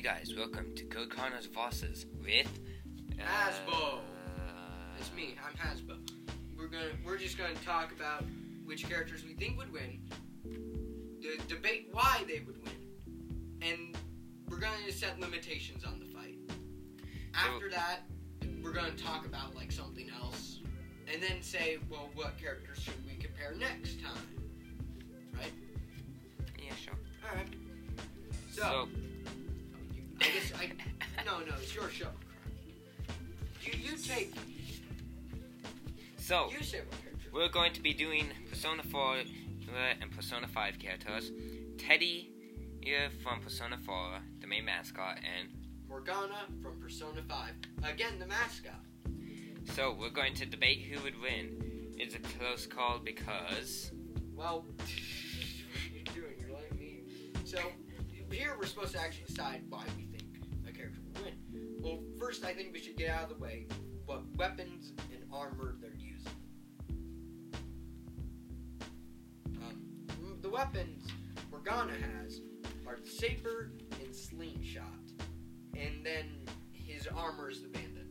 Hey guys, welcome to Code Connors Bosses with uh, Hasbo. It's me. I'm Hasbo. We're gonna. We're just gonna talk about which characters we think would win, de- debate why they would win, and we're gonna set limitations on the fight. After that, we're gonna talk about like something else, and then say, well, what characters should we compare next time? Right. Yeah, sure. All right. So, So, I guess I. No, no, it's your show. You you take. so You say what character. we're going to be doing Persona 4 uh, and Persona 5 characters. Teddy from Persona 4, the main mascot, and Morgana from Persona 5. Again, the mascot. so we're going to debate who would win. It's a close call because Well, what are you doing? You're letting me. So, here we're supposed to actually decide why we Well, first, I think we should get out of the way what weapons and armor they're using. Um, the weapons Morgana has are the saber and slingshot. And then his armor is the bandit.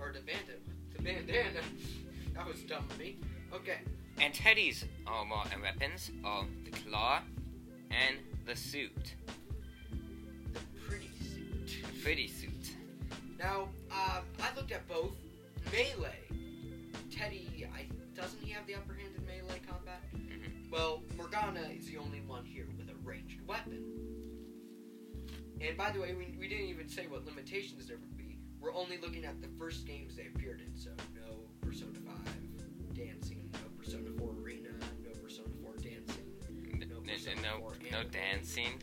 Or the bandit. The bandana. that was dumb of me. Okay. and Teddy's armor and weapons are the claw and the suit, The pretty suit. the pretty suit. Now, um, I looked at both. Melee. Teddy, I, doesn't he have the upper hand in melee combat? Mhm. Well, Morgana is the only one here with a ranged weapon. And by the way, we, we didn't even say what limitations there would be. We're only looking at the first games they appeared in, so no Persona 5 dancing, no Persona 4 Arena, no Persona 4 dancing. No Persona no, 4 no anime. dancing.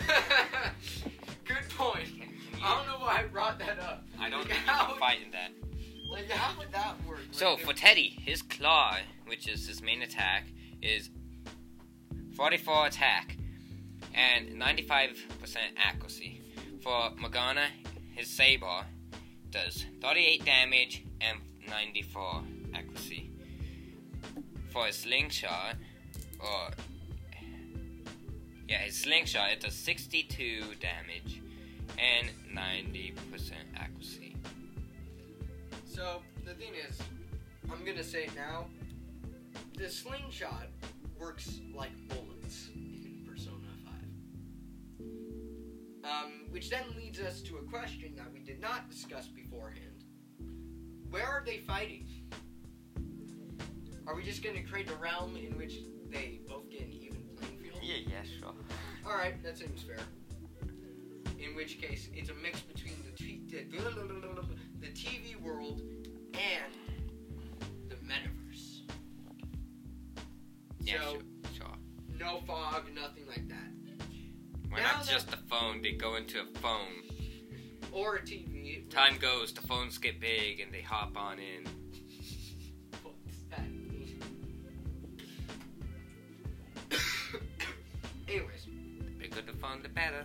Good point. I don't know why I brought that up. I don't Like, think you how- can fight in that. Like, how would that work? So Like, for Teddy, his claw, which is his main attack, is 44 attack and 95% accuracy. For Morgana, his saber does 38 damage and 94 accuracy. For his slingshot, or yeah, his slingshot, it does 62 damage and 90% accuracy. So the thing is, I'm gonna say it now. The slingshot works like bullets in Persona 5. Um, which then leads us to a question that we did not discuss beforehand. Where are they fighting? Are we just gonna create a realm in which they both get an even playing field? Yeah, yeah, sure. Alright, that seems fair. In which case, it's a mix between the, t- the, the TV world and the metaverse. Yeah, so, sure, sure. no fog, nothing like that. Why Now not that- just a phone? They go into a phone. Or a TV. Time goes, the phones get big, and they hop on in. What's that mean? Anyways, The bigger the phone, the better.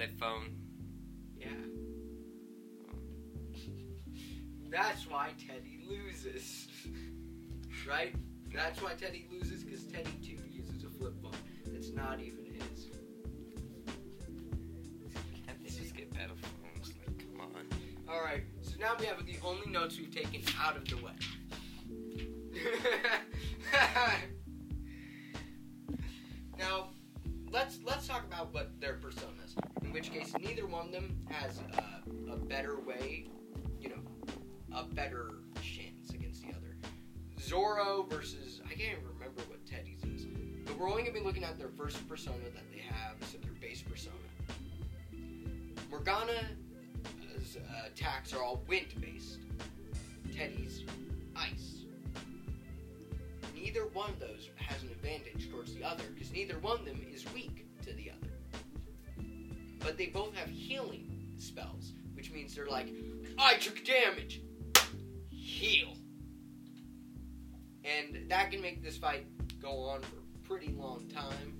Flip phone. Yeah. That's why Teddy loses. right? That's why Teddy loses because Teddy too uses a flip phone. It's not even his. Can't they just get better phones? Like, come on. Alright, so now we have the only notes we've taken out of the way. now, let's let's talk about what their personas. In which case, neither one of them has uh, a better way, you know, a better chance against the other. Zorro versus I can't even remember what Teddy's is, but we're only gonna be looking at their first persona that they have, so their base persona. Morgana's uh, attacks are all wind based. Teddy's ice. Neither one of those has an advantage towards the other because neither one of them is weak. But they both have healing spells, which means they're like, I took damage, heal. And that can make this fight go on for a pretty long time.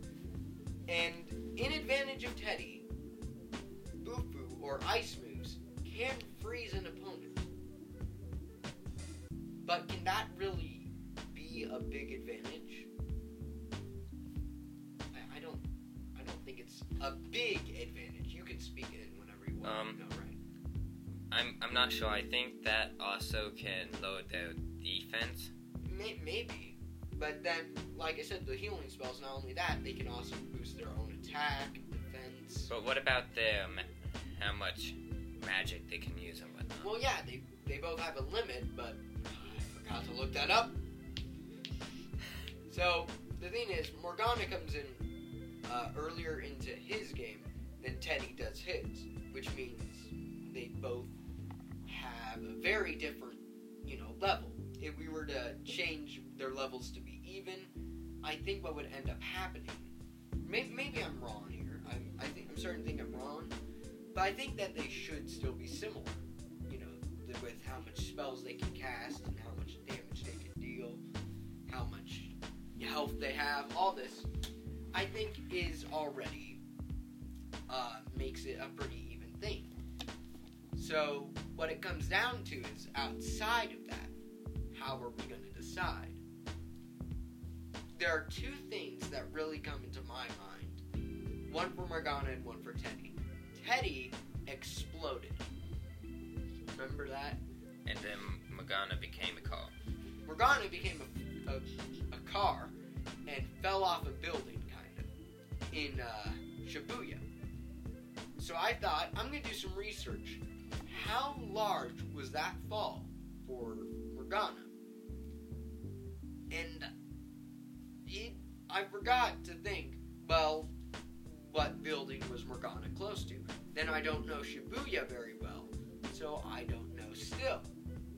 And in advantage of Teddy, Bufu, or ice moves can freeze an opponent. But can that really be a big advantage? I, I don't I don't think it's a big advantage. Can speak it in whenever you want. Um, no, right? I'm I'm not sure. I think that also can lower their defense. May, maybe. But then, like I said, the healing spells, not only that, they can also boost their own attack, defense. But what about their how much magic they can use and whatnot? Well, yeah, they, they both have a limit, but I forgot to look that up. So, the thing is, Morgana comes in uh, earlier into his game than Teddy does his, which means they both have a very different, you know, level. If we were to change their levels to be even, I think what would end up happening. Maybe, maybe I'm wrong here. I'm, I think I'm starting to think I'm wrong, but I think that they should still be similar. You know, with how much spells they can cast and how much damage they can deal, how much health they have, all this, I think is already uh, makes it a pretty even thing. So what it comes down to is outside of that, how are we going to decide? There are two things that really come into my mind. One for Morgana and one for Teddy. Teddy exploded. Remember that? And then Morgana became a car. Morgana became a, a, a car and fell off a building, kind of, in uh, Shibuya. So I thought, I'm going to do some research. How large was that fall for Morgana? And it, I forgot to think, well, what building was Morgana close to? Then I don't know Shibuya very well, so I don't know still.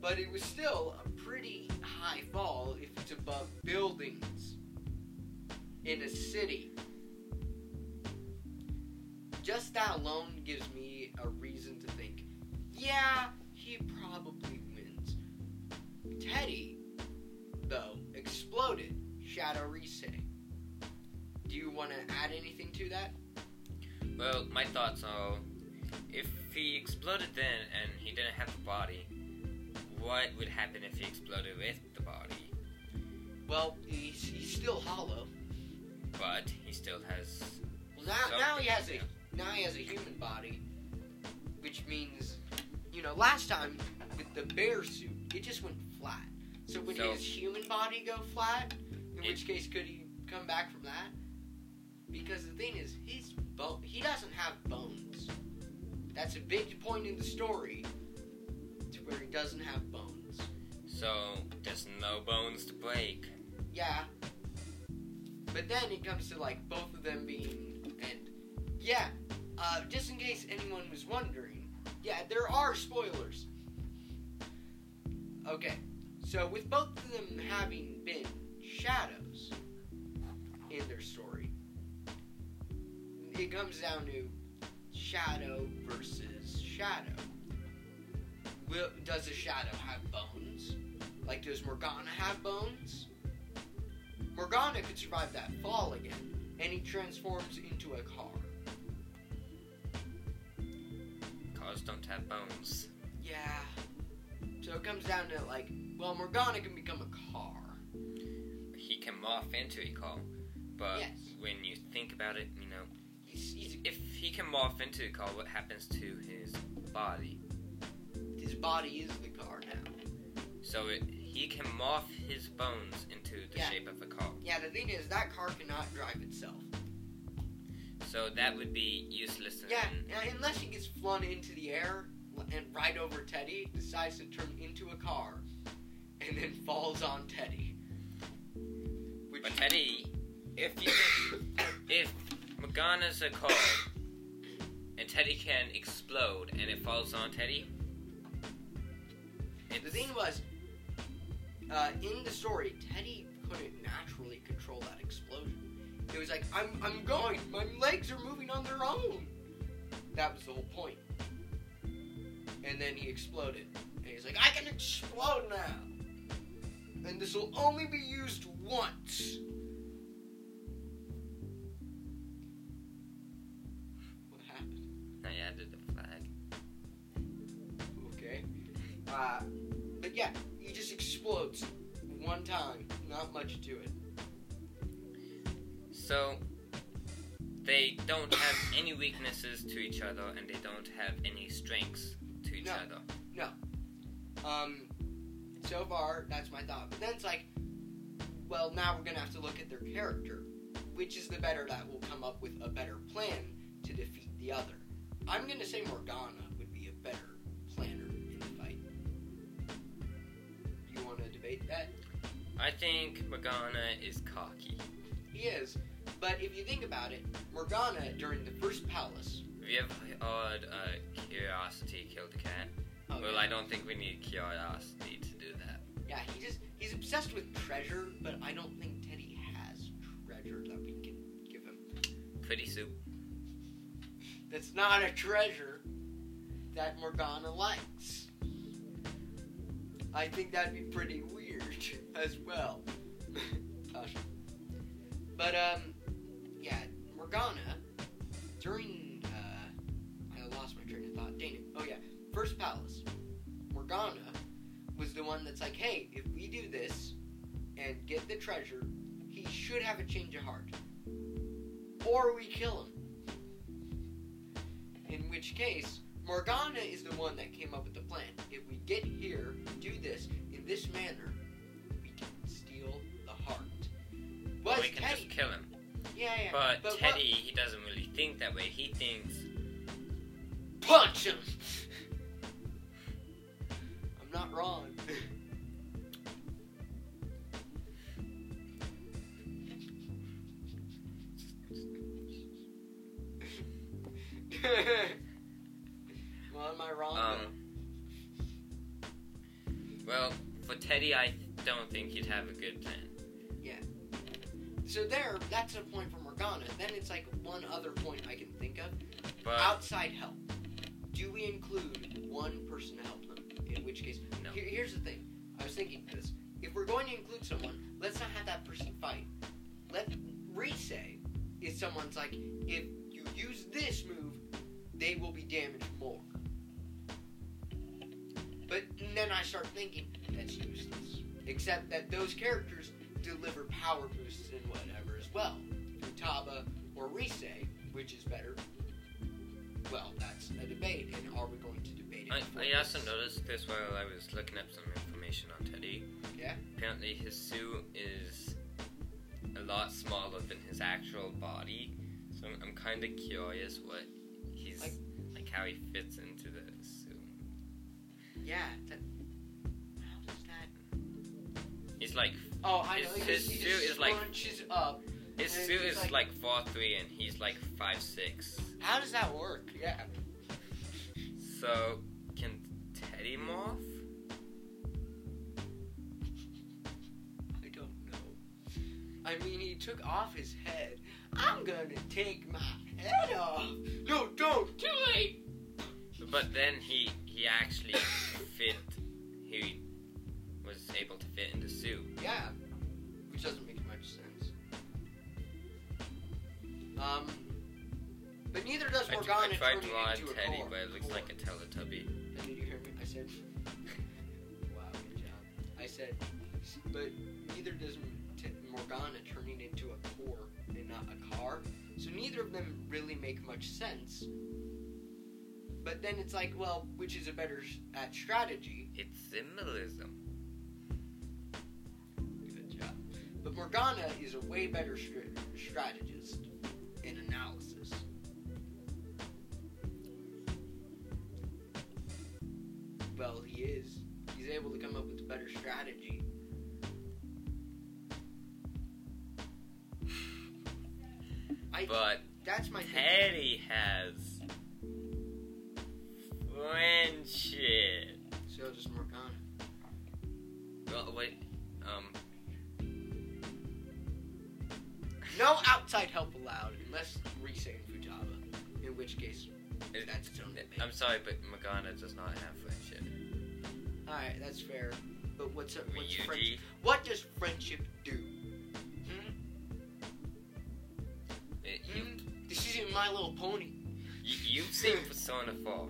But it was still a pretty high fall if it's above buildings in a city. Just that alone gives me a reason to think, yeah, he probably wins. Teddy, though, exploded Shadow Rise. Do you want to add anything to that? Well, my thoughts are, if he exploded then and he didn't have a body, what would happen if he exploded with the body? Well, he's, he's still hollow. But he still has. Well, now, now he has a. now he has a human body, which means, you know, last time with the bear suit, it just went flat. So would So- his human body go flat? In It- which case, could he come back from that? Because the thing is, he's bone he doesn't have bones. That's a big point in the story, to where he doesn't have bones. So there's no bones to break. Yeah. But then it comes to like both of them being and yeah, uh, just in case anyone was wondering, yeah, there are spoilers. Okay, so with both of them having been shadows in their story, it comes down to shadow versus shadow. Will, does a shadow have bones? Like, does Morgana have bones? Morgana could survive that fall again, and he transforms into a car. Don't have bones. Yeah. So it comes down to like, well, Morgana can become a car. He can morph into a car. But Yes. when you think about it, you know, He's, he's, if he can morph into a car, what happens to his body? his body is the car now. So it, he can morph his bones into the Yeah. shape of a car. Yeah, the thing is, that car cannot drive itself. So that would be useless. Yeah, unless he gets flung into the air and right over Teddy, decides to turn into a car, and then falls on Teddy. Which, But Teddy, if you if Morgana's a car and Teddy can explode and it falls on Teddy, the thing was, uh, in the story, Teddy couldn't naturally control that explosion. It was like, I'm, I'm going, my legs are moving on their own. That was the whole point. And then he exploded. And he's like, I can explode now. And this will only be used once. What happened? I added a flag. Uh, but yeah, he just explodes one time. Not much to it. So they don't have any weaknesses to each other, and they don't have any strengths each No. Um, so far, that's my thought. But then it's like, well, now we're gonna have to look at their character. Which is the better that will come up with a better plan to defeat the other? I'm gonna say Morgana would be a better planner in the fight. Do you want to debate that? I think Morgana is cocky. He is. But if you think about it, Morgana during the first palace. Have you ever heard uh, curiosity killed the cat? Oh, well, yeah. I don't think we need curiosity to do that. Yeah, he just he's obsessed with treasure, but I don't think Teddy has treasure that we can give him. Pretty soup. That's not a treasure that Morgana likes. I think that'd be pretty weird as well. Gosh. But um, yeah, Morgana during my train of thought. Dang it! Oh yeah, first palace. Morgana was the one that's like, hey, if we do this and get the treasure, he should have a change of heart, or we kill him. In which case, Morgana is the one that came up with the plan. If we get here, do this in this manner, we can steal the heart. Well, Was we can Teddy? just kill him. Yeah, yeah. But, what- Teddy, he doesn't really think that way. He thinks, punch him. I'm not wrong. well, am I wrong? um, well, for Teddy, I don't think he'd have a good plan. Yeah. So there, that's a point for Morgana. Then it's like one other point I can think of. But outside help. Was thinking this. If we're going to include someone, let's not have that person fight. Let Rise is someone's like, if you use this move, they will be damaged more. But then I start thinking that's useless. Except that those characters deliver power boosts and whatever as well. Futaba or Rise, which is better, well, that's a debate, and are we going to debate it? I, I also this? noticed this while I was looking up some information on Teddy. Yeah? Apparently, his suit is a lot smaller than his actual body. So I'm, I'm kind of curious what he's Like- like, how he fits into the suit. Yeah. That, how does that? He's like Oh, I His- know. His he suit is like- up. his suit is like- like four three and he's like five six. How does that work? Yeah. So can Teddy morph? I mean, he took off his head. I'm gonna take my head off. No, don't. Too late. But then he he actually fit. He was able to fit in the suit. Yeah. Which doesn't make much sense. Um. But neither does I, Morgana I tried to draw into a Teddy, core. but it looks core. like a Teletubby. And did you hear me? I said. wow, good job. I said, but neither does Morgana turning into a core and not a car. So neither of them really make much sense. But then it's like, well, which is a better at strategy? It's symbolism. Good job. But Morgana is a way better str- strategist Um. No outside help allowed unless Rise and Futaba. In which case, it- that's its own. I'm sorry, but Morgana does not have friendship. Alright, that's fair. But what's, what's friendship? What does friendship do? Hmm? It- you, Hmm? This isn't My Little Pony. you, you've seen Persona 4.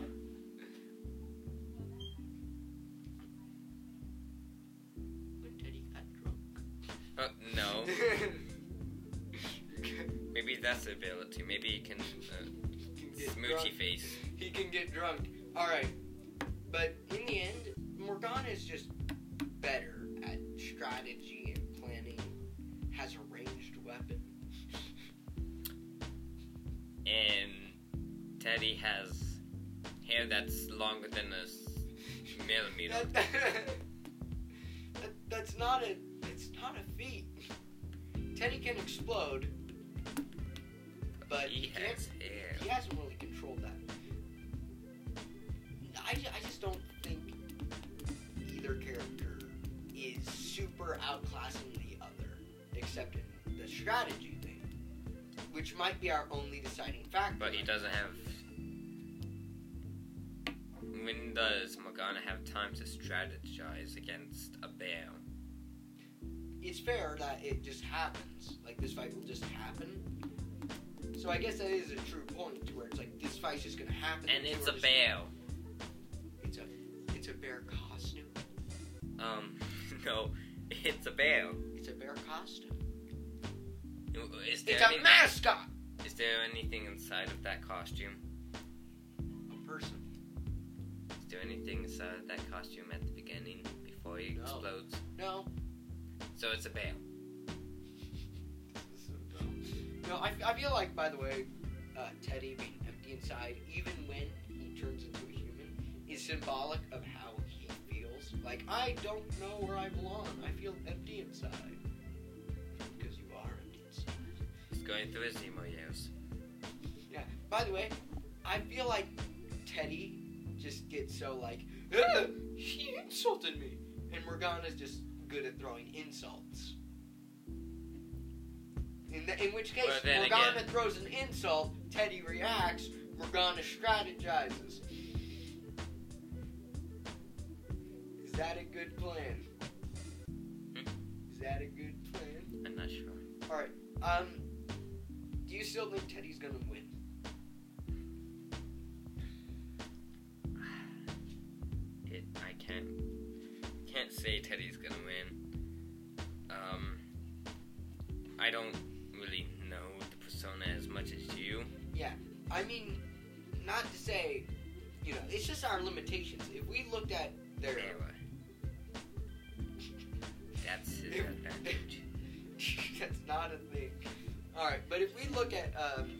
Hair that's longer than a millimeter. That, that, that's not a. It's not a feat. Teddy can explode, but he can't has hair. he hasn't really controlled that. I, I just don't think either character is super outclassing the other, except in the strategy thing, which might be our only deciding factor. But he doesn't have. When does Morgana have time to strategize against a bear? It's fair that it just happens. Like this fight will just happen. So I guess that is a true point to where it's like this fight's just gonna happen. And it's a bear. It's a it's a bear costume. Um, no, it's a bear. It's a bear costume. Is there, It's a mascot. is there anything inside of that costume? Anything inside that costume at the beginning before he No. explodes? No. So it's a bear. This is so dumb. No, I, I feel like, by the way, uh, Teddy being empty inside, even when he turns into a human, is symbolic of how he feels. Like, I don't know where I belong. I feel empty inside. Because you are empty inside. He's going through his emo years. Yeah. By the way, I feel like Teddy just gets so like, "Ah, he insulted me, and Morgana's just good at throwing insults. In, the, in which case, Morgana again- throws an insult, Teddy reacts, Morgana strategizes. Is that a good plan? Hmm? Is that a good plan? I'm not sure. Alright, um, do you still think Teddy's gonna win? Say Teddy's gonna win. Um. I don't really know the persona as much as you. Yeah, I mean, not to say, you know, it's just our limitations. If we looked at their. That's his advantage. That's not a thing. Alright, but if we look at, um,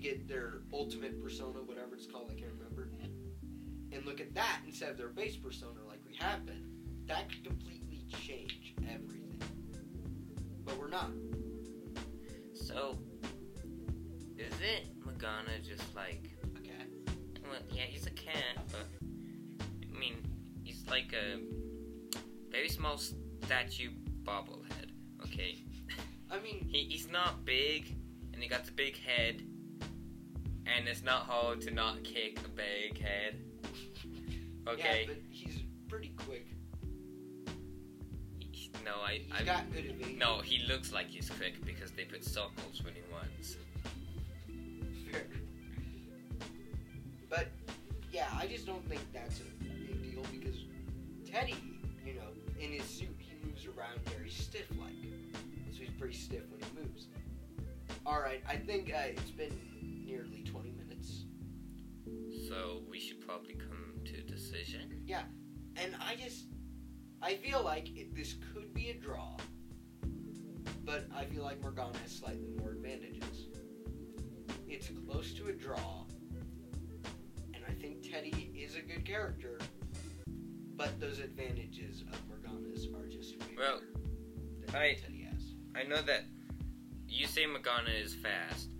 get their ultimate persona, whatever it's called, I can't remember, and look at that instead of their base persona like we have been, that could completely change everything. But we're not. So, is it Morgana just like? Okay. Well, yeah, he's a cat, but I mean, he's like a very small statue bobblehead. Okay, I mean, he, he's not big, and he got the big head, and it's not hard to not kick a big head. Okay, yeah, but he's pretty quick. He- no, I, He's I got good evasion. no, he looks like he's quick because they put circles when he runs. Fair. But yeah, I just don't think that's a big deal because Teddy, you know, in his suit, he moves around very stiff like. So he's pretty stiff when he moves. Alright, I think uh, it's been nearly 20 minutes. So we should probably come to a decision. Yeah, and I just. I feel like it, this could be a draw. But I feel like Morgana has slightly more advantages. It's close to a draw. And I think Teddy is a good character. But those advantages of Morgana's are just way Well, than I- Teddy has. I know that you say Morgana is fast,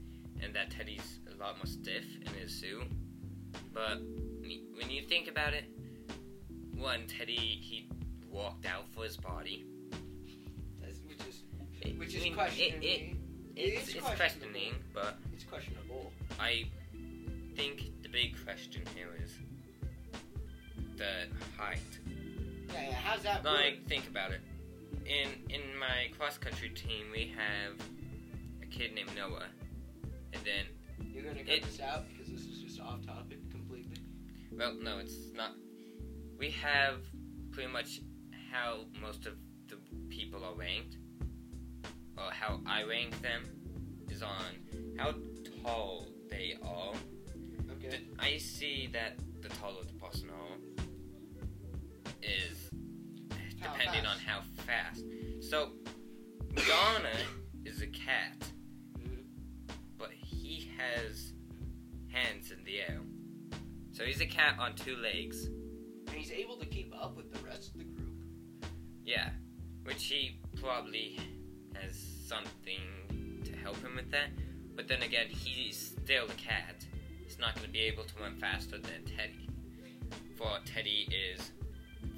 and that Teddy's a lot more stiff in his suit. But when you think about it, one Teddy he walked out for his body. That's, which is which I mean, questioning. It, it, it's, is it's questionable. questioning, but It's questionable. I think the big question here is the height. Yeah, yeah. How's that work? Like, think about it. In in my cross country team, we have a kid named Noah, and then You're gonna cut it- this out because this is just off topic. Well, no, it's not. We have pretty much how most of the people are ranked, or how I rank them, is on how tall they are. Okay. I see that the taller the he's a cat on two legs. And he's able to keep up with the rest of the group. Yeah, which he probably has something to help him with that. But then again, he's still a cat. He's not going to be able to run faster than Teddy. For Teddy is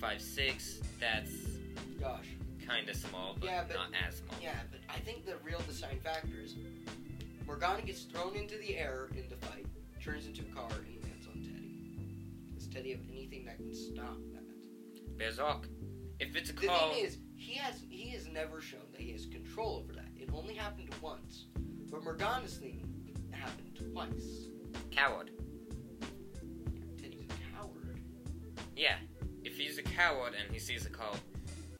five six. That's Gosh. kind of small, but, Yeah, but- not as small. Yeah, but I think the real deciding factor is Morgana gets thrown into the air in the fight, turns into a car, and lands on Teddy. Does Teddy have anything that can stop that? Berserk. If it's a The call, thing is, he has he has never shown that he has control over that. It only happened once. But Morgana's thing happened twice. coward. Teddy's a coward. Yeah, if he's a coward and he sees a call,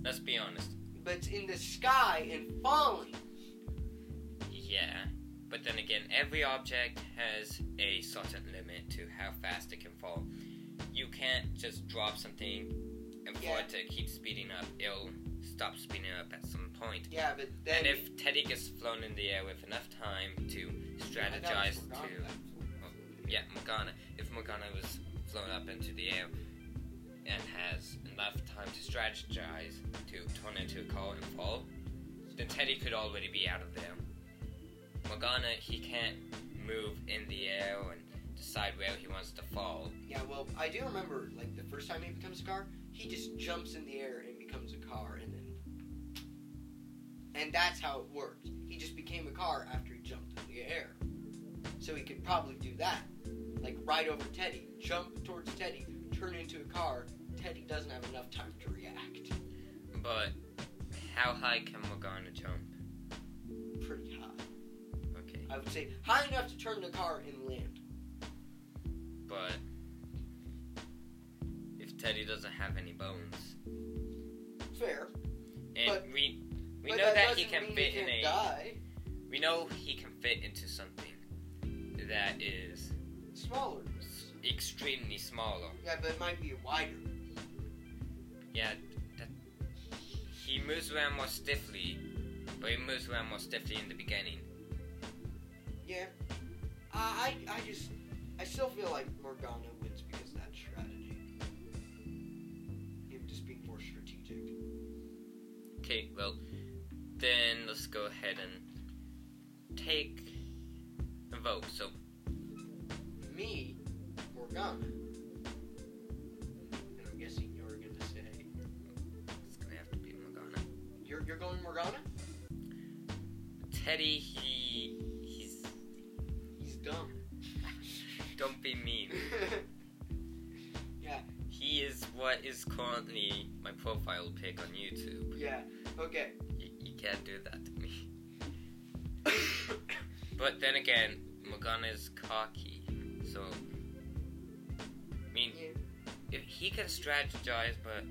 let's be honest. But it's in the sky and falling. Yeah, but then again, every object has a certain limit to how fast it can fall. You can't just drop something and for Yeah. it to keep speeding up. It'll stop speeding up at some point. Yeah, but then And if Teddy gets flown in the air with enough time to Yeah, that was strategize to that- oh, yeah, Morgana. If Morgana was flown up into the air and has enough time to strategize to turn into a car and fall, then Teddy could already be out of there. Morgana, he can't move in the air and decide where he wants to fall. Yeah, well, I do remember, like, the first time he becomes a car, he just jumps in the air and becomes a car, and then. And that's how it worked. He just became a car after he jumped in the air. So he could probably do that. Like, right over Teddy, jump towards Teddy, turn into a car. Teddy doesn't have enough time to react. But how high can Morgana jump? Pretty high. Okay, I would say high enough to turn the car and land. But if Teddy doesn't have any bones, Fair. and But- we we know that, doesn't he can fit he in a die. We know he can fit into something that is Smaller. extremely smaller. Yeah, but it might be wider. Yeah, that, he moves around more stiffly, but he moves around more stiffly in the beginning. Yeah. I, I I just I still feel like Morgana wins because of that strategy. Him just being more strategic. Okay, well, then let's go ahead and take a vote. So, Me, Morgana. And I'm guessing you're gonna say it's gonna have to be Morgana. you're you're going Morgana? Teddy, he. Don't be mean. yeah, He is what is currently my profile pic on YouTube. yeah. Okay. You, you can't do that to me. But then again, Morgana is cocky, so I mean, Yeah. if he can strategize, but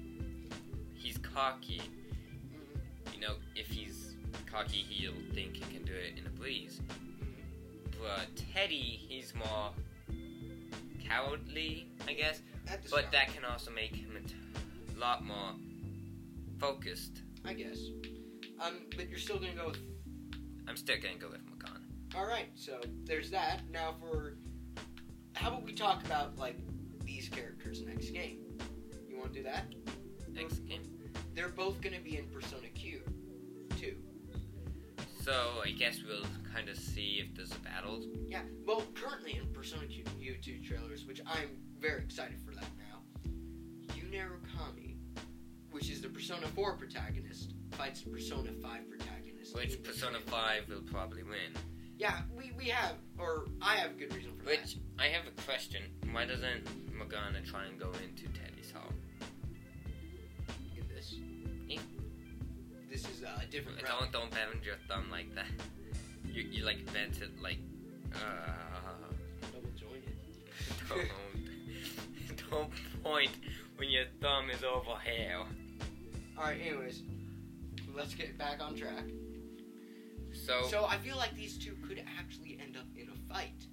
he's cocky. Mhm. You know, if he's cocky, he'll think he can do it in a breeze. But Teddy, he's more cowardly, I guess. At the But start, that can also make him a t- lot more focused. I guess. Um, but you're still gonna go with I'm still gonna go with Morgana. All right, so there's that. Now for how about we talk about like these characters next game? You want to do that? Next game. They're both going to be in Persona Q. So I guess we'll kind of see if there's a battle. Yeah. Well, currently in Persona Q U2 trailers, which I'm very excited for that now. Yu Narukami, which is the Persona 4 protagonist, fights the Persona 5 protagonist. Which Persona 5 will probably win. Yeah, we, we have, or I have a good reason for that. Which, I have a question. Why doesn't Morgana try and go into Teddy's This is uh, a different. Don't, don't bend your thumb like that. You, you like bent it like, uh, Double jointed. don't, don't point when your thumb is over here. All right. Anyways, let's get back on track. So, so, I feel like these two could actually end up in a fight.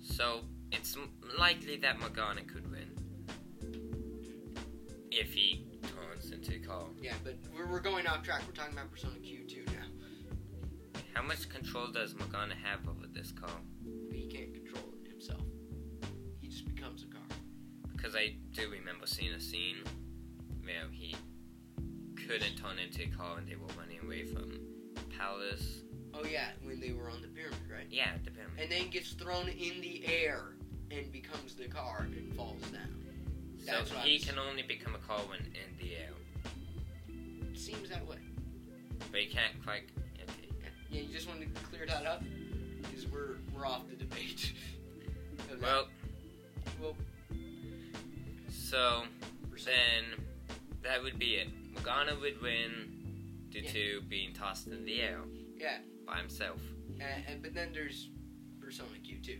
So it's likely that Morgana could win if he turns into Carl. Yeah, but we're, we're going off track. We're talking about Persona Q2 now. How much control does Morgana have over this? But he can't control it himself. He just becomes a car. Because I do remember seeing a scene where he couldn't turn into a car and they were running away from Palace. Oh yeah, when they were on the pyramid, right? Yeah, the pyramid. And then gets thrown in the air and becomes the car and falls down. So he can only become a Carl when in the air. Seems that way. But he can't quite. Okay. Yeah, you just wanted to clear that up because we're we're off the debate. that. Well, well, so then that would be it. Morgana would win due Yeah. to being tossed in the air yeah, by himself. and, and but then there's Persona Q2.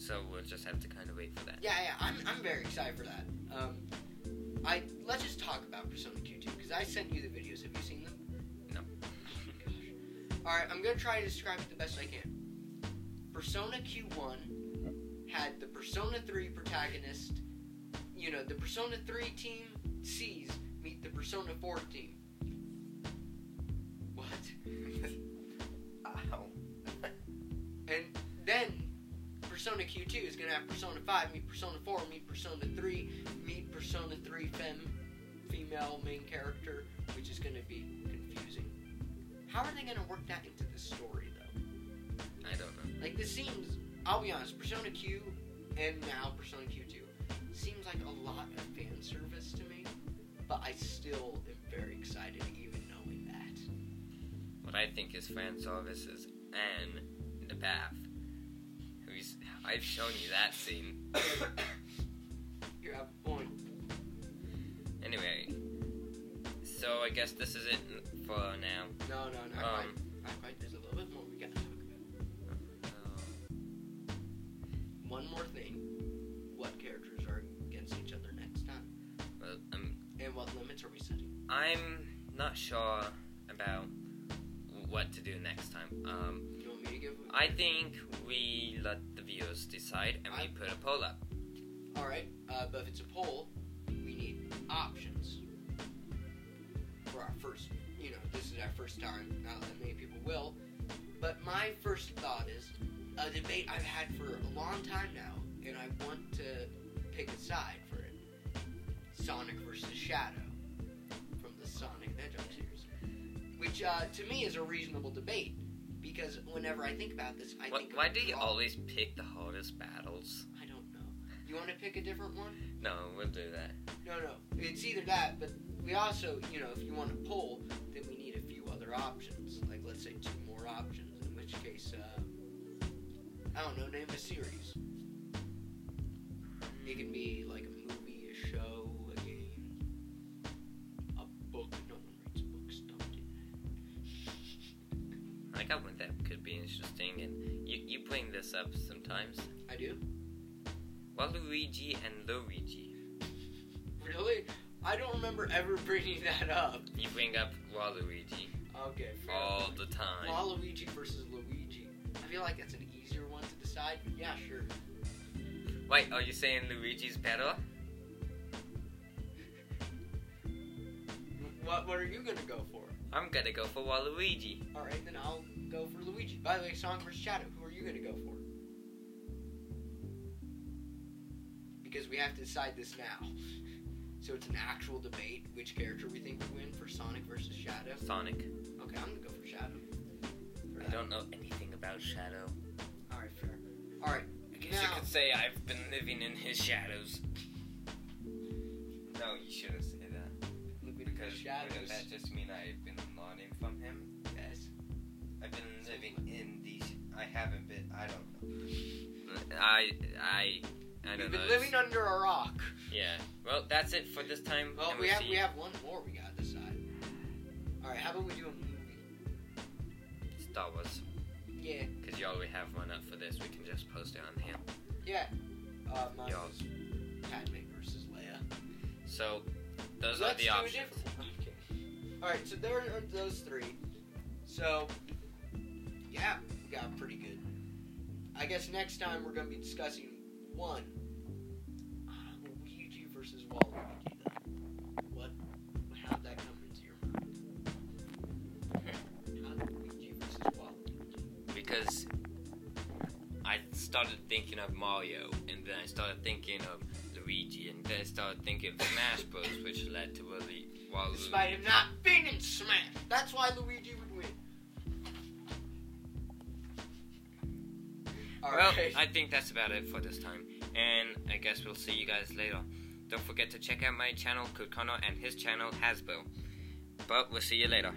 So we'll just have to kind of wait for that. Yeah, yeah, I'm, I'm very excited for that. Um, I let's just talk about Persona Q2 because I sent you the videos. Have you seen them? No. Oh gosh. All right, I'm gonna try to describe it the best I can. Persona Q1 had the Persona 3 protagonist. You know, the Persona 3 team sees meet the Persona 4 team. Persona Q2 is gonna have Persona 5 meet Persona 4 meet Persona 3 meet Persona 3 fem female main character, which is gonna be confusing. How are they gonna work that into the story though? I don't know. Like this seems I'll be honest, Persona Q and now Persona Q2 seems like a lot of fan service to me. But I still am very excited even knowing that. What I think is fan service is in the bath. I've shown you that scene. You have a point. Anyway, so I guess this is it for now. No, no, not Um, quite. Not quite. There's a little bit more we gotta talk about. uh, One more thing. What characters are against each other next time? well, um, And what limits are we setting? I'm not sure about what to do next time. Um, You want me to give I think we let viewers decide and we put a poll up. Alright, uh, but if it's a poll, we need options. For our first, you know, this is our first time, not that many people will. But my first thought is a debate I've had for a long time now, and I want to pick a side for it. Sonic versus Shadow from the Sonic the Hedgehog series. Which, uh, to me, is a reasonable debate. Because whenever I think about this, I Why, think why do you always pick the hardest battles? I don't know. You want to pick a different one? No, we'll do that. No, no. It's either that, but we also, you know, if you want to pull, then we need a few other options. Like, let's say two more options, in which case, uh, I don't know, name a series. It can be like a and you, you bring this up sometimes. I do? Waluigi and Luigi. Really? I don't remember ever bringing that up. You bring up Waluigi Okay, fair all the time. Waluigi versus Luigi. I feel like that's an easier one to decide, yeah, sure. Wait, are you saying Luigi's better? What What are you gonna go for? I'm gonna go for Waluigi. All right, then I'll go for Luigi. By the way, Sonic vs Shadow. Who are you gonna go for? Because we have to decide this now. So it's an actual debate which character we think would win for Sonic versus Shadow. Sonic. Okay, I'm gonna go for Shadow. For I that. don't know anything about Shadow. All right, fair. All right, I guess Now- you could say I've been living in his shadows. No, you shouldn't say that. Because Shadows. that just mean I've been I haven't been. I don't know. I I I don't You've know. been living under a rock. Yeah. Well, that's it for this time. Well, we we'll have see we have one more we gotta decide. All right, how about we do a movie? Star Wars. Yeah, Because you already have one up for this. We can just post it on here. yeah. Uh, mine Yeah. was Padme versus Leia. So, Those are Let's the options. Okay. All right, so there are those three. So, yeah, we got pretty good. I guess next time we're going to be discussing one uh, Luigi versus Waluigi. Then. What? How would that come into your mind? How did Luigi versus Waluigi? because I started thinking of Mario, and then I started thinking of Luigi, and then I started thinking of Smash Bros, which led to Waluigi. Despite him not being in Smash, that's why Luigi All well, right. I think that's about it for this time, and I guess we'll see you guys later. Don't forget to check out my channel, Code and his channel, Hasbro. But we'll see you later.